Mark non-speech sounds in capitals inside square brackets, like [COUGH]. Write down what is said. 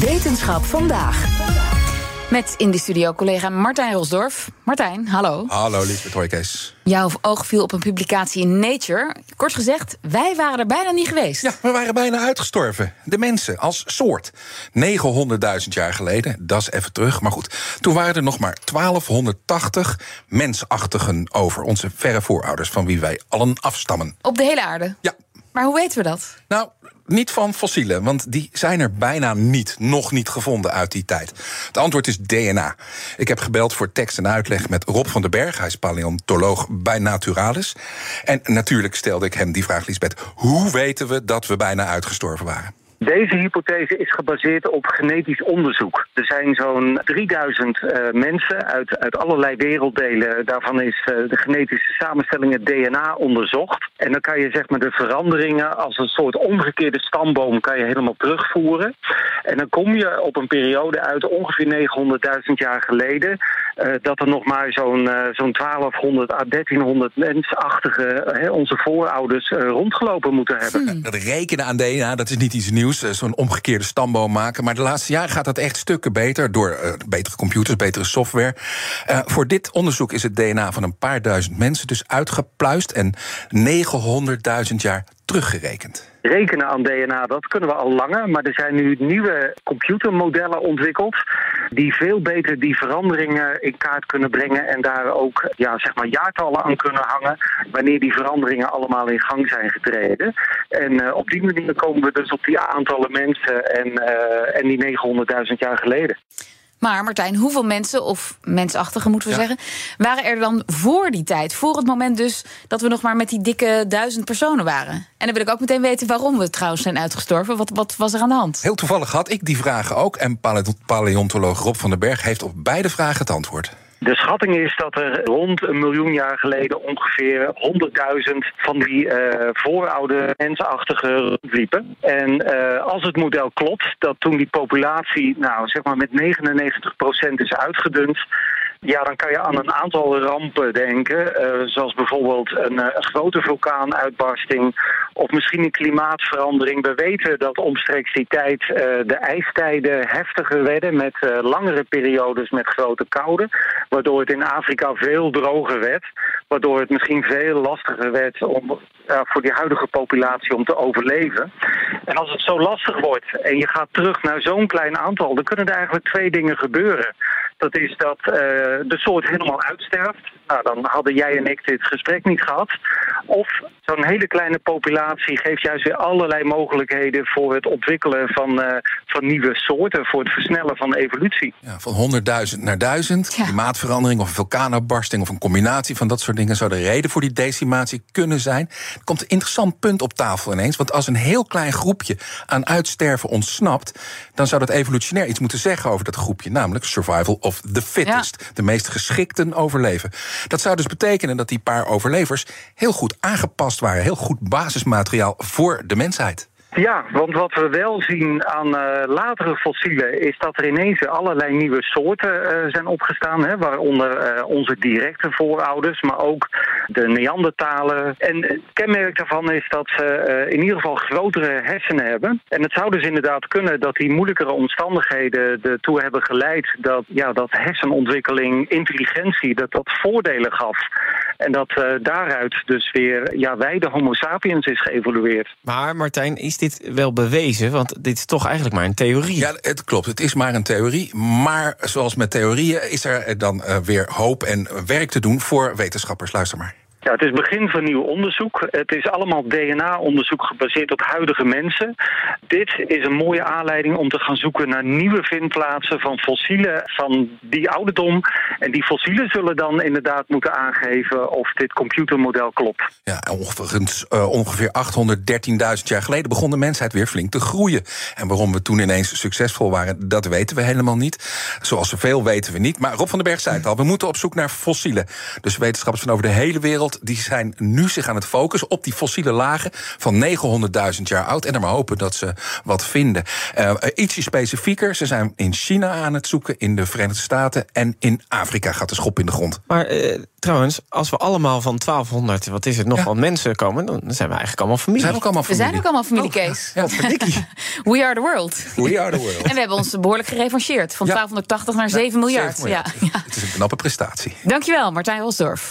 Wetenschap vandaag. Met in de studio collega Martijn Rosdorf. Martijn, hallo. Hallo, Lisbeth Hoijkees. Jouw oog viel op een publicatie in Nature. Kort gezegd, wij waren er bijna niet geweest. Ja, we waren bijna uitgestorven. De mensen als soort. 900.000 jaar geleden, dat is even terug. Maar goed, toen waren er nog maar 1280 mensachtigen over. Onze verre voorouders, van wie wij allen afstammen. Op de hele aarde? Ja. Maar hoe weten we dat? Nou, niet van fossielen, want die zijn er bijna niet, nog niet gevonden uit die tijd. Het antwoord is DNA. Ik heb gebeld voor tekst en uitleg met Rob van den Berg. Hij is paleontoloog bij Naturalis. En natuurlijk stelde ik hem die vraag, Lisbeth: hoe weten we dat we bijna uitgestorven waren? Deze hypothese is gebaseerd op genetisch onderzoek. Er zijn zo'n 3000 uh, mensen uit, uit allerlei werelddelen. Daarvan is uh, de genetische samenstelling, het DNA, onderzocht. En dan kan je zeg maar de veranderingen als een soort omgekeerde stamboom kan je helemaal terugvoeren. En dan kom je op een periode uit ongeveer 900.000 jaar geleden. Uh, dat er nog maar zo'n zo'n 1200 à 1300 mensachtige, onze voorouders, rondgelopen moeten hebben. Hmm. Dat rekenen aan DNA, dat is niet iets nieuws. Zo'n omgekeerde stamboom maken. Maar de laatste jaren gaat dat echt stukken beter. Door uh, betere computers, betere software. Uh, voor dit onderzoek is het DNA van een paar duizend mensen dus uitgepluist. En 900.000 jaar teruggerekend. Rekenen aan DNA, dat kunnen we al langer. Maar er zijn nu nieuwe computermodellen ontwikkeld. die veel beter die veranderingen in kaart kunnen brengen. en daar ook ja, zeg maar jaartallen aan kunnen hangen. wanneer die veranderingen allemaal in gang zijn getreden. En uh, op die manier komen we dus op die aantallen mensen. en, uh, en die 900.000 jaar geleden. Maar Martijn, hoeveel mensen, of mensachtigen moeten we ja. zeggen, waren er dan voor die tijd? Voor het moment dus dat we nog maar met die dikke duizend personen waren. En dan wil ik ook meteen weten waarom we trouwens zijn uitgestorven. Wat, wat was er aan de hand? Heel toevallig had ik die vragen ook. En paleontoloog Rob van den Berg heeft op beide vragen het antwoord. De schatting is dat er rond een miljoen jaar geleden ongeveer 100.000 van die uh, vooroude mensachtige rondliepen. En uh, als het model klopt, dat toen die populatie nou, zeg maar met 99% is uitgedund. Ja, dan kan je aan een aantal rampen denken. Uh, zoals bijvoorbeeld een, een grote vulkaanuitbarsting. Of misschien een klimaatverandering. We weten dat omstreeks die tijd uh, de ijstijden heftiger werden. Met uh, langere periodes met grote koude. Waardoor het in Afrika veel droger werd. Waardoor het misschien veel lastiger werd om, voor die huidige populatie om te overleven. En als het zo lastig wordt en je gaat terug naar zo'n klein aantal. dan kunnen er eigenlijk twee dingen gebeuren. Dat is dat de soort helemaal uitsterft. Nou, dan hadden jij en ik dit gesprek niet gehad. Of zo'n hele kleine populatie geeft juist weer allerlei mogelijkheden voor het ontwikkelen van, uh, van nieuwe soorten, voor het versnellen van de evolutie. Ja, van 100.000 naar 1000, ja. klimaatverandering of een vulkaanuitbarsting of een combinatie van dat soort dingen zou de reden voor die decimatie kunnen zijn. Er komt een interessant punt op tafel ineens, want als een heel klein groepje aan uitsterven ontsnapt, dan zou dat evolutionair iets moeten zeggen over dat groepje, namelijk survival of the fittest, ja. de meest geschikten overleven. Dat zou dus betekenen dat die paar overlevers heel goed aangepast waren, heel goed basismateriaal voor de mensheid. Ja, want wat we wel zien aan uh, latere fossielen is dat er ineens allerlei nieuwe soorten uh, zijn opgestaan. Hè, waaronder uh, onze directe voorouders, maar ook de Neandertalen. En het kenmerk daarvan is dat ze in ieder geval grotere hersenen hebben. En het zou dus inderdaad kunnen dat die moeilijkere omstandigheden ertoe hebben geleid dat, ja, dat hersenontwikkeling, intelligentie, dat dat voordelen gaf. En dat daaruit dus weer ja, wij de Homo sapiens is geëvolueerd. Maar Martijn, is dit wel bewezen? Want dit is toch eigenlijk maar een theorie. Ja, het klopt. Het is maar een theorie. Maar zoals met theorieën is er dan uh, weer hoop en werk te doen voor wetenschappers. Luister maar. Ja, het is begin van nieuw onderzoek. Het is allemaal DNA-onderzoek gebaseerd op huidige mensen. Dit is een mooie aanleiding om te gaan zoeken naar nieuwe vindplaatsen van fossielen van die ouderdom. En die fossielen zullen dan inderdaad moeten aangeven of dit computermodel klopt. Ja, overigens, uh, ongeveer 813.000 jaar geleden begon de mensheid weer flink te groeien. En waarom we toen ineens succesvol waren, dat weten we helemaal niet. Zoals zoveel weten we niet. Maar Rob van den Berg zei het al, we moeten op zoek naar fossielen. Dus wetenschappers van over de hele wereld die zijn nu zich aan het focussen op die fossiele lagen van 900.000 jaar oud. En er maar hopen dat ze wat vinden. Uh, ietsje specifieker, ze zijn in China aan het zoeken, in de Verenigde Staten en in Afrika gaat de schop in de grond. Maar uh, trouwens, als we allemaal van 1200, wat is het, nog ja. wat mensen komen, dan zijn we eigenlijk allemaal familie. We zijn ook allemaal familie. We zijn ook allemaal familie, Kees. Ja, [LAUGHS] We are the world. We are the world. En we hebben ons behoorlijk gerevancheerd. Van 1280 naar 7 miljard. 7 miljard. Ja. Het is een knappe prestatie. Dankjewel, Martijn Rosdorf.